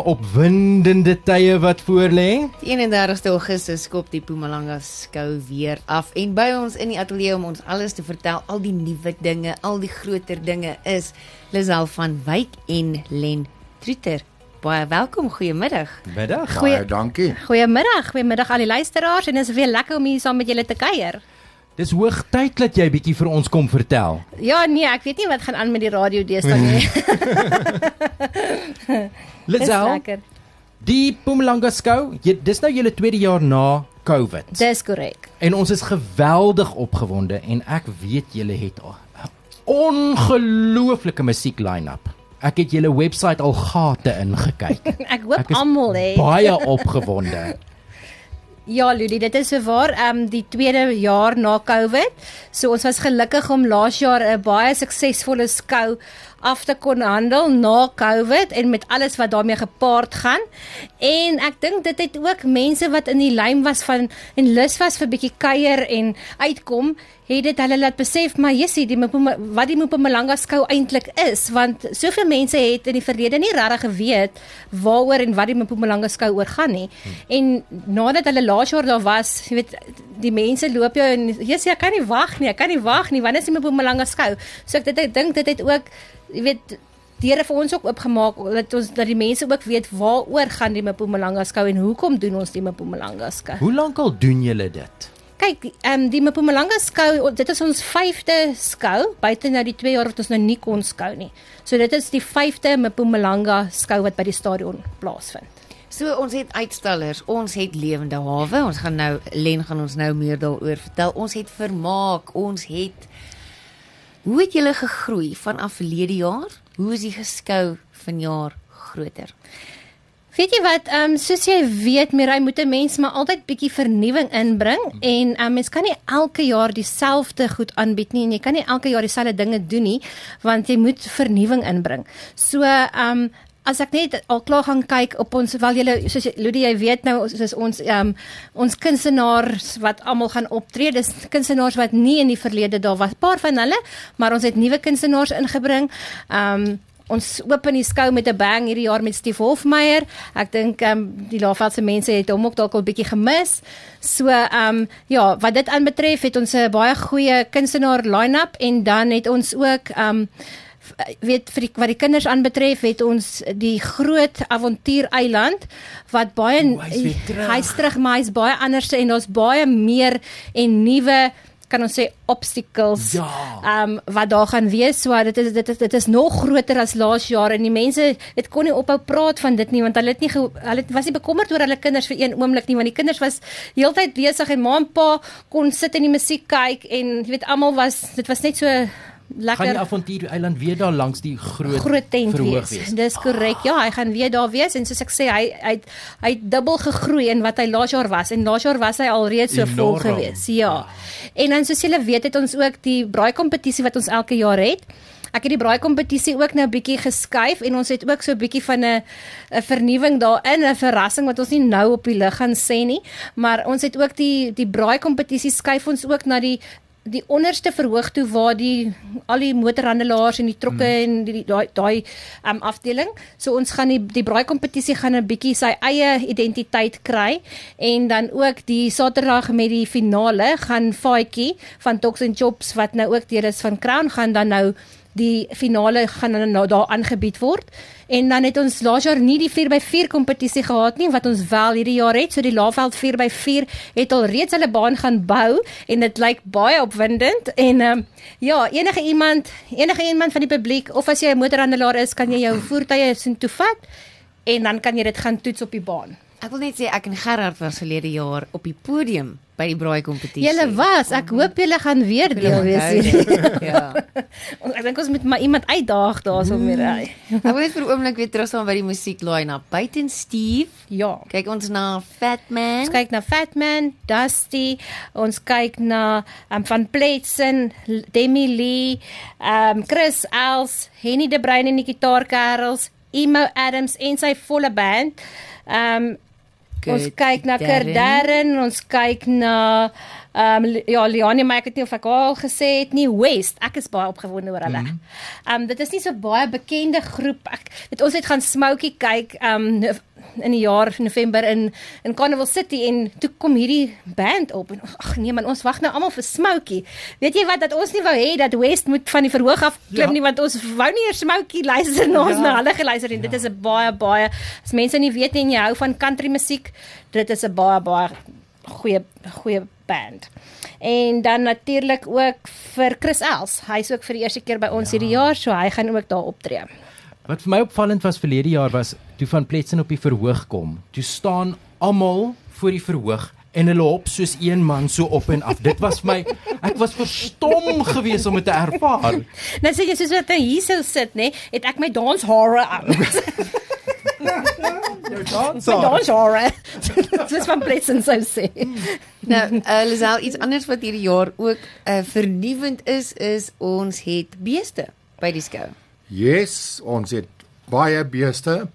opwindende tye wat voorlê. Die 31ste Augustus skop die Mpumalanga skou weer af en by ons in die ateljee om ons alles te vertel, al die nuwe dinge, al die groter dinge is Lisel van Wyk en Len Truter. Baie welkom, goeiemiddag. Middag. Goeie- Baie dankie. Goeiemiddag, goeiemiddag al die luisteraars en dit is weer lekker om hier saam met julle te kuier. Dis hoog tyd dat jy bietjie vir ons kom vertel. Ja, nee, ek weet nie wat gaan aan met die radio deesdae nie. Lisel, lekker. die Mpumalanga skou, jy, dis nou julle tweede jaar na COVID. Dis korrek. En ons is geweldig opgewonde en ek weet julle het 'n ongelooflike musiek line-up. Ek het julle webwerf al gate ingekyk. Ek hoop almal hè. Baie opgewonde. Ja, Ludie, dit is sowaar ehm um, die tweede jaar na COVID. So ons was gelukkig om laas jaar 'n baie suksesvolle skou af te kon handel na COVID en met alles wat daarmee gepaard gaan. En ek dink dit het ook mense wat in die lyn was van en lus was vir bietjie kuier en uitkom, het dit hulle laat besef maar Jessie, die wat die Mpumalanga skou eintlik is, want soveel mense het in die verlede nie regtig geweet waaroor en wat die Mpumalanga skou oor gaan nie. En nadat hulle laas jaar daar was, jy weet, die mense loop jou en Jessie, ek kan nie wag nie, ek kan nie wag nie, wanneer is die Mpumalanga skou? So ek dit ek dink dit het ook jy weet deure vir ons ook oopgemaak dat ons dat die mense ook weet waaroor gaan die Mpumalanga skou en hoekom doen ons die Mpumalanga skou. Hoe lank al doen julle dit? Kyk, ehm um, die Mpumalanga skou, dit is ons 5de skou, buite nou die 2 jaar wat ons nou nie kon skou nie. So dit is die 5de Mpumalanga skou wat by die stadion plaasvind. So ons het uitstallers, ons het lewende hawe. Ons gaan nou Len gaan ons nou meer daaroor vertel. Ons het vermaak, ons het Hoe het julle gegroei vanaf verlede jaar? Hoe is die geskou vanjaar groter? Weet jy wat, ehm um, soos jy weet, Mirai moet 'n mens maar altyd bietjie vernuwing inbring en ehm um, mens kan nie elke jaar dieselfde goed aanbied nie en jy kan nie elke jaar dieselfde dinge doen nie want jy moet vernuwing inbring. So ehm um, As ek net al klaar gaan kyk op ons wel julle soos Ludie jy weet nou soos ons ehm um, ons kunstenaars wat almal gaan optree dis kunstenaars wat nie in die verlede daar was paar van hulle maar ons het nuwe kunstenaars ingebring ehm um, Ons open die skou met 'n bang hierdie jaar met Steve Hofmeyer. Ek dink ehm um, die Laagveldse mense het hom ook dalk al bietjie gemis. So ehm um, ja, wat dit aanbetref het ons 'n baie goeie kunstenaar line-up en dan het ons ook ehm um, weet vir die, wat die kinders aanbetref het ons die groot avontuureiland wat baie O, hy's terug. hy's terug maar hy's baie anders en daar's baie meer en nuwe kan ons sê obstacles Ja. ehm um, wat daar gaan wees so dit is dit is dit is nog groter as laas jaar en die mense dit kon nie ophou praat van dit nie want hulle het nie ge, hulle was nie bekommerd oor hulle kinders vir een oomblik nie want die kinders was heeltyd besig en ma en pa kon sit en die musiek kyk en jy weet almal was dit was net so Gaan lekker die avontuur eiland weer daar langs die groot groot tent verhoog wees. Dis korrek. Ja, hy gaan weer daar wees en soos ek sê hy hy het- hy het dubbel gegroei in wat hy laas jaar was en laas jaar was hy alreeds so vol Enorm. gewees. Ja. En dan soos julle weet het ons ook die braai kompetisie wat ons elke jaar het. Ek het die braai kompetisie ook nou bietjie geskuif en ons het ook so 'n bietjie van 'n 'n vernuwing daarin, 'n verrassing wat ons nie nou op die lig gaan sê nie, maar ons het ook die die braai kompetisie skuif ons ook na die die onderste verhoog toe waar die al die motorhandelaars en die trokke mm. en die daai daai um, afdeling. So ons gaan die die braai kompetisie gaan 'n bietjie sy eie identiteit kry en dan ook die Saterdag met die finale gaan Faatjie van Tox and Chops wat nou ook deur is van Crown gaan dan nou die finale gaan dan nou daar aangebied word. En dan het ons laas jaar nie die 4x4 kompetisie gehad nie wat ons wel hierdie jaar het. So die Laaveld 4x4 het al reeds hulle baan gaan bou en dit lyk baie opwindend en ehm um, ja, enige iemand, enige iemand van die publiek of as jy 'n motorhandelaar is, kan jy jou voertuie sin toe vat en dan kan jy dit gaan toets op die baan. Ek wil net sê ek en Gerard was verlede jaar op die podium by die braai kompetisie. Julle was, ek hoop julle gaan weer deel wees hier. ja. Ons- Ek dink ons moet maar iemand uitdaag daarso mee ry. Ek wil net vir 'n oomblik weer teruggaan by die musiek line-up. Buiten Steve, Ja. kyk ons na Fat Man. Ons kyk na Fatman, Dusty, ons kyk na um, van Pletsen, Demi Lee, um Chris Els, Henny de Bruin en die gitaarkerels, Emo Adams en sy volle band. Um Ons kyk na Kerdern, ons kyk na ehm um, ja, Leonie, maar ek weet nie of ek al gesê het nie West. Ek is baie opgewonde oor hulle. Ehm mm um, dit is nie so baie bekende groep. Ek weet ons het gaan Smokey kyk ehm um, in die jaar November in in Carnival City en toe kom hierdie band op en ag nee man ons wag nou almal vir Smokey. Weet jy wat dat ons nie wou hê dat West moet van die verhoog af klim ja. nie want ons wou nie eers Smokey luister na ons ja. na hulle geluister en ja. dit is 'n baie baie as mense nie weet nie en jy hou van country musiek, dit is 'n baie baie goeie goeie band. En dan natuurlik ook vir Chris Els. Hy's ook vir die eerste keer by ons ja. hierdie jaar, so hy gaan ook daar optree. Wat vir my opvallend was verlede jaar was toe van Pletsen op die verhoog kom. Toe staan almal voor die verhoog en hulle hop soos een man so op en af. Dit was my ek was verstom geweest om dit te ervaar. Nou sê jy soos wat hy hier sou sit, nê, het ek my danshare aan. Jou danshare. Danshare. Dis van Pletsen sou sê. Nou, uh, Lisel iets anders wat hierdie jaar ook uh, vernuwend is is ons het beeste by die skou. Yes, ons het baie beeste.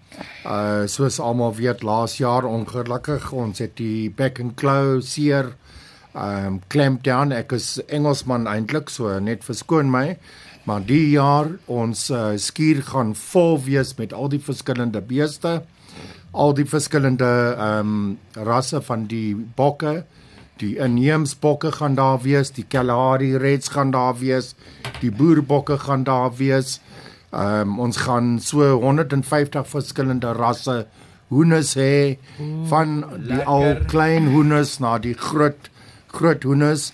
Uh soos almal weet, laas jaar ongelukkig ons het die back and claw seer um clamp down. Ek is Engelsman eintlik, so net verskoon my. Maar die jaar ons uh, skuur gaan vol wees met al die verskillende beeste. Al die verskillende um rasse van die bokke. Die inheemse bokke gaan daar wees, die Kalahari Reds gaan daar wees, die boerbokke gaan daar wees. Ehm um, ons gaan so 150 verskillende rasse hoenders hê van die lekker. al klein hoenders na die groot groot hoenders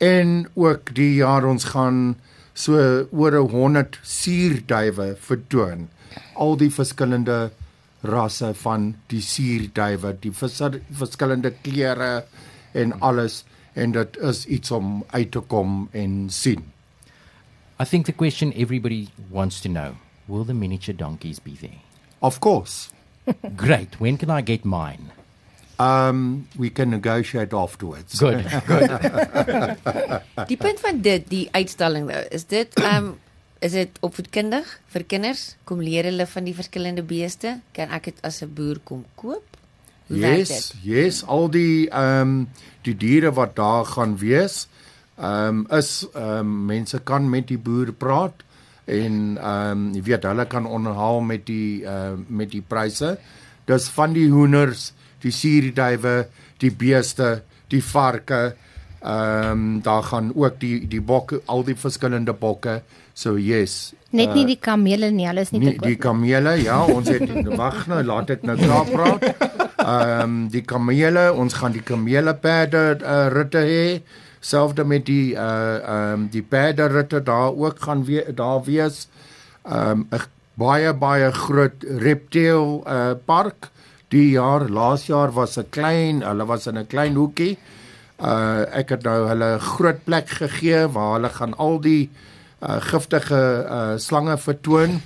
en ook die jaar ons gaan so oor 100 suurduwe vertoon. Al die verskillende rasse van die suurduwe, die vers, verskillende kleure en alles en dit is iets om uit te kom en sien. I think the question everybody wants to know will the miniature donkeys be there? Of course. Great. When can I get mine? Um we can negotiate afterwards. Good. Good. die punt van dit, die uitstalling nou, is dit um is dit opvoedkundig vir kinders? Kom leer hulle van die verskillende beeste? Kan ek dit as 'n boer kom koop? Hoe yes, yes, al die um die diere wat daar gaan wees, ehm um, is ehm um, mense kan met die boer praat en ehm um, jy weet hulle kan onderhaal met die ehm uh, met die pryse. Dis van die hoenders, die suurduwe, die beeste, die varke. Ehm um, daar gaan ook die die bokke, al die verskillende bokke. So yes. Net nie uh, die kamele nie, hulle is nie, nie die kamele. Ja, ons het wag nou, laat ek nou klaar praat. Ehm um, die kamele, ons gaan die kamele perde uh, ritte hê selfde met die uh ehm um, die perderitte daar ook gaan weer daar wees. Ehm um, 'n baie baie groot reptiel uh park. Die jaar laas jaar was 'n klein, hulle was in 'n klein hoekie. Uh ek het nou hulle 'n groot plek gegee waar hulle gaan al die uh giftige uh slange vertoon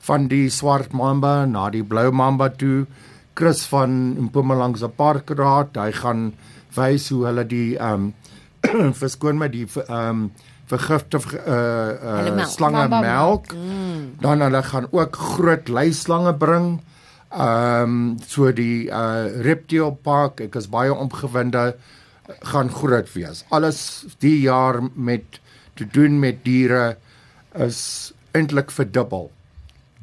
van die swart mamba na die blou mamba toe. Chris van Mpumalanga se parkraad, hy gaan wys hoe hulle die um verskoon my die ehm um, vergifte uh uh slange melk. Mm. Dan hulle gaan ook groot leislange bring. Ehm um, so die uh reptile park, ek is baie opgewonde gaan groot wees. Alles die jaar met te doen met diere is eintlik verdubbel.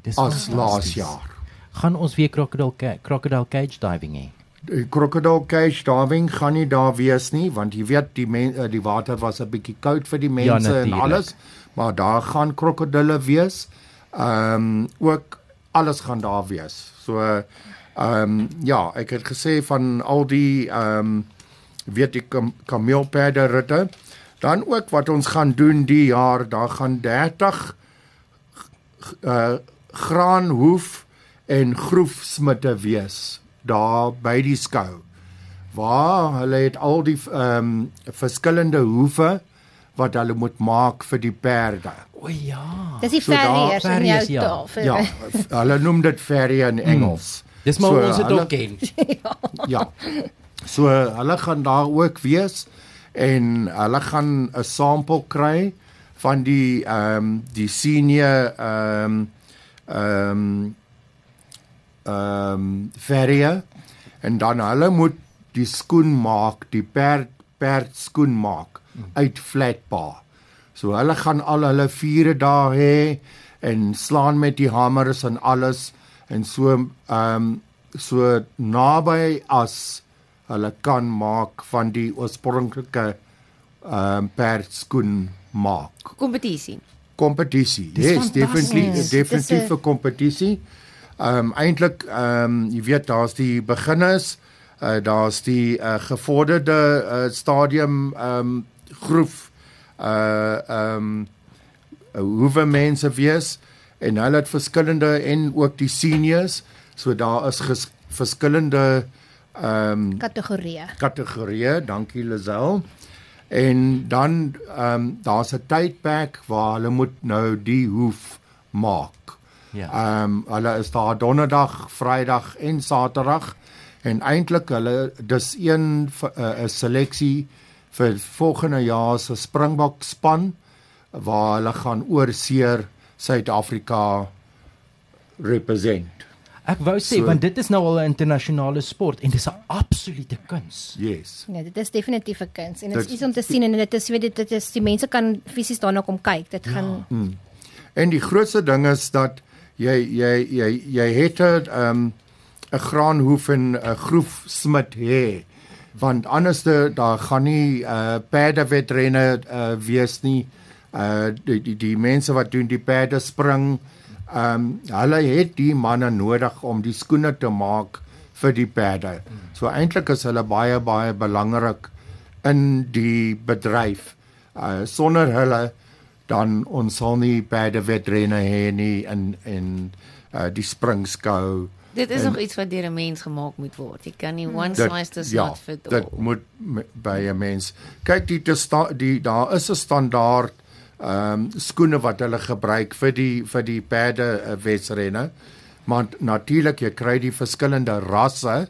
Dis as laas jaar. Gaan ons weer crocodile crocodile cage diving hê? die crocodile cage diving gaan nie daar wees nie want jy weet die men, eh, die water was 'n bietjie koud vir die ja, mense ja, en alles maar daar gaan krokodille wees. Ehm um, ook alles gaan daar wees. So ehm um, ja, ek het gesê van al die ehm um, weet die kam kameelperde ritte dan ook wat ons gaan doen die jaar, daar gaan 30 uh eh, graanhoef en groefsmitte wees daar by die skou waar hulle het al die ehm um, verskillende hoewe wat hulle moet maak vir die perde. O ja. Dis die so ferriers in jou ja. taal. Ja, hulle noem dit ferry in hmm. Engels. Mm. Dis maar so, ons het ook ken. ja. So hulle gaan daar ook wees en hulle gaan 'n sampel kry van die ehm um, die senior ehm um, ehm um, ehm um, ferie en dan hulle moet die skoen maak, die perd perd skoen maak uit flatpa. So hulle gaan al hulle vure daar hê en slaan met die hamers en alles en so ehm um, so naby as hulle kan maak van die oorspronklike ehm um, perd skoen maak Kompetisie. kompetisie. Yes, definitely fantasties. definitief Dis 'n- vir kompetisie. Ehm um, eintlik ehm um, jy weet daar's die beginners, uh, daar's die uh, gevorderde uh, stadium ehm um, groef uh ehm um, hoewe mense wees en hulle het verskillende en ook die seniors. So daar is ges, verskillende ehm um, kategorieë. kategorieë, dankie Lazel. En dan ehm um, daar's 'n tydperk waar hulle moet nou die hoef maak. Ja. Ehm um, hulle is daar donderdag, Vrydag en Saterdag en eintlik hulle dis een v- 'n uh, seleksie vir volgende jaar se Springbok span waar hulle gaan oorseer Suid-Afrika represent. Ek wou sê So- want dit is nou al 'n internasionale sport en dis 'n absolute kuns. Yes. Ja, dit is definitief 'n kuns en dit is iets om te sien en dit is weet dit, dit is die mense kan fisies daarna kom kyk. Dit gaan En die grootste ding is dat jy jy jy jy het 'n um 'n graanhoef en 'n groefsmid hê. Want anders de, daar gaan nie uh perdewedrenne uh wees nie. Uh die die, die mense wat doen die perde spring, um hulle het die manne nodig om die skoene te maak vir die perde. So eintlik is hulle baie baie belangrik in die bedryf. Uh sonder hulle dan ons sal nie perde wedrenne hê nie in in uh die springskou. Dit is En- nog iets wat deur 'n mens gemaak moet word. Jy kan nie one Dit- size does ja, not fit all. Dit moet by 'n mens. Kyk die die daar is 'n standaard ehm um, skoene wat hulle gebruik vir die vir die perde uh, wedrenne. Maar natuurlik jy kry die verskillende rasse.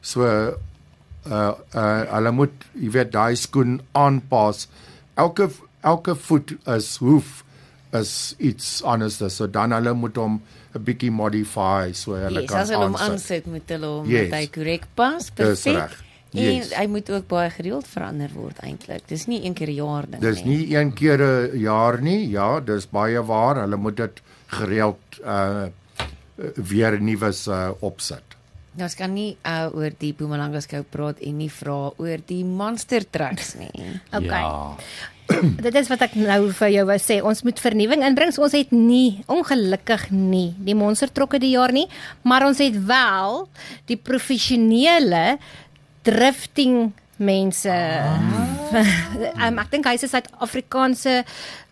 So uh uh hulle moet jy weet daai skoen aanpas. Elke elke voet is hoef is iets anders. So dan hulle moet hom 'n bietjie modify so hulle Yes, kan as hulle hom aansit. aansit met hulle hom Yes. dat hy korrek pas, Dis perfek. reg. En Yes. hy moet ook baie gereeld verander word eintlik. Dis nie een keer 'n jaar ding Dis nie een keer 'n jaar nie. Ja, dis baie waar. Hulle moet dit gereeld uh weer nuus uh opsit. Nou, Ons kan nie uh, oor die Mpumalanga skou praat en nie vra oor die monster trucks nie. Okay. Ja. Dit is wat ek nou vir jou wou sê. Ons moet vernuwing inbring. So ons het nie ongelukkig nie die monster trokke die jaar nie, maar ons het wel die professionele drifting mense. Ah. um, ek dink hy is 'n Suid-Afrikaanse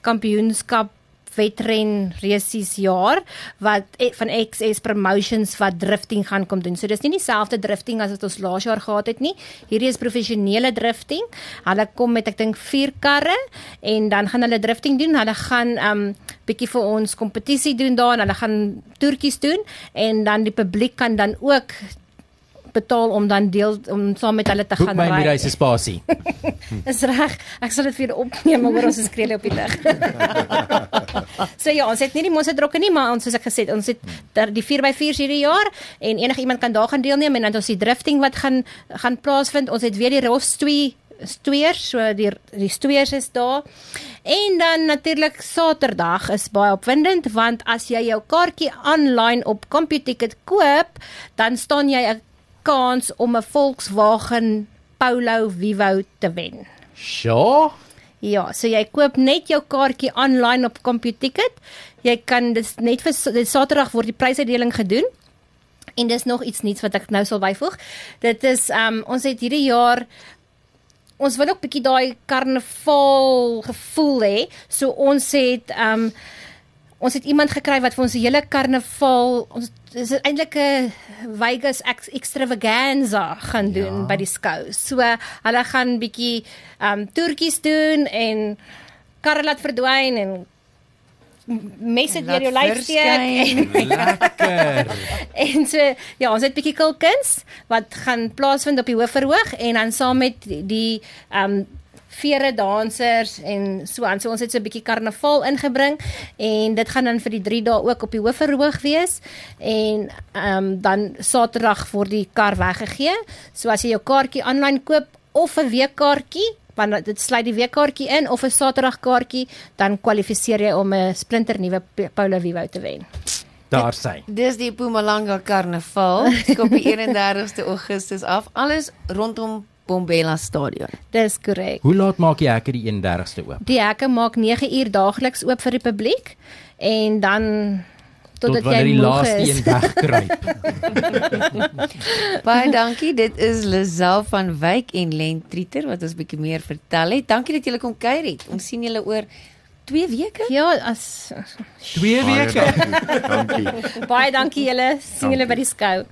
kampioenskap wetren resies jaar wat eh, van XS Promotions wat drifting gaan kom doen. So dis nie dieselfde drifting as wat ons laas jaar gehad het nie. Hierdie is professionele drifting. Hulle kom met ek dink 4 karre en dan gaan hulle drifting doen. Hulle gaan um bietjie vir ons kompetisie doen daar en hulle gaan toertjies doen en dan die publiek kan dan ook betaal om dan deel om saam met hulle te Boek gaan my ry. Mirai se spasie. Is reg. Ek sal dit vir julle opneem maar ons is skree op die lig. so ja, ons het nie die monster drokke nie, maar ons soos ek gesê het, ons het daar die 4x4 hierdie jaar en enige iemand kan daar gaan deelneem en dan het ons die drifting wat gaan gaan plaasvind. Ons het weer die 2 steers, so die die steers is daar. En dan natuurlik Saterdag is baie opwindend want as jy jou kaartjie aanlyn op CompuTicket koop, dan staan jy 'n kans om 'n Volkswagen Polo Vivo te wen. Sjoe. Ja, so jy koop net jou kaartjie aanlyn op CompuTicket. Jy kan dis net vir Saterdag word die prysuitdeling gedoen. En dis nog iets nuuts wat ek nou sal byvoeg. Dit is um ons het hierdie jaar ons wil ook bietjie daai karnaval gevoel hê. So ons het um ons het iemand gekry wat vir ons die hele karnaval ons dis eintlik 'n Vegas ex extravaganza gaan doen ja. by die skou. So hulle gaan bietjie um toertjies doen en karre laat verdwyn en mense deur jou lyf steek. Lekker. En so ja, ons het bietjie kulkuns wat gaan plaasvind op die Hoofverhoog en dan saam met die ehm um, vere dansers en so aan. So ons het so 'n bietjie karnaval ingebring en dit gaan dan vir die 3 dae ook op die hoofverhoog wees en ehm um, dan Saterdag word die kar weggegee. So as jy jou kaartjie aanlyn koop of 'n weekkaartjie want dit sluit die weekkaartjie in of 'n Saterdag kaartjie, dan kwalifiseer jy om 'n splinternuwe Paula Vivo te wen. Daar sy. Dis die Mpumalanga Karnaval skop die 31ste Augustus af. Alles rondom Bombela Stadion. Dis korrek. Hoe laat maak die hekke die 31ste oop? Die hekke maak 9 uur daagliks oop vir die publiek en dan totdat Tot wanneer jy die moeg laaste is. een wegkruip. Baie dankie. Dit is Lisel van Wyk en Len Trieter wat ons bietjie meer vertel het. Dankie dat julle kom kuier het. Ons sien julle oor 2 weke. Ja, as 2 Baie weke. dankie. Dankie. baie dankie julle. sien julle by die skou.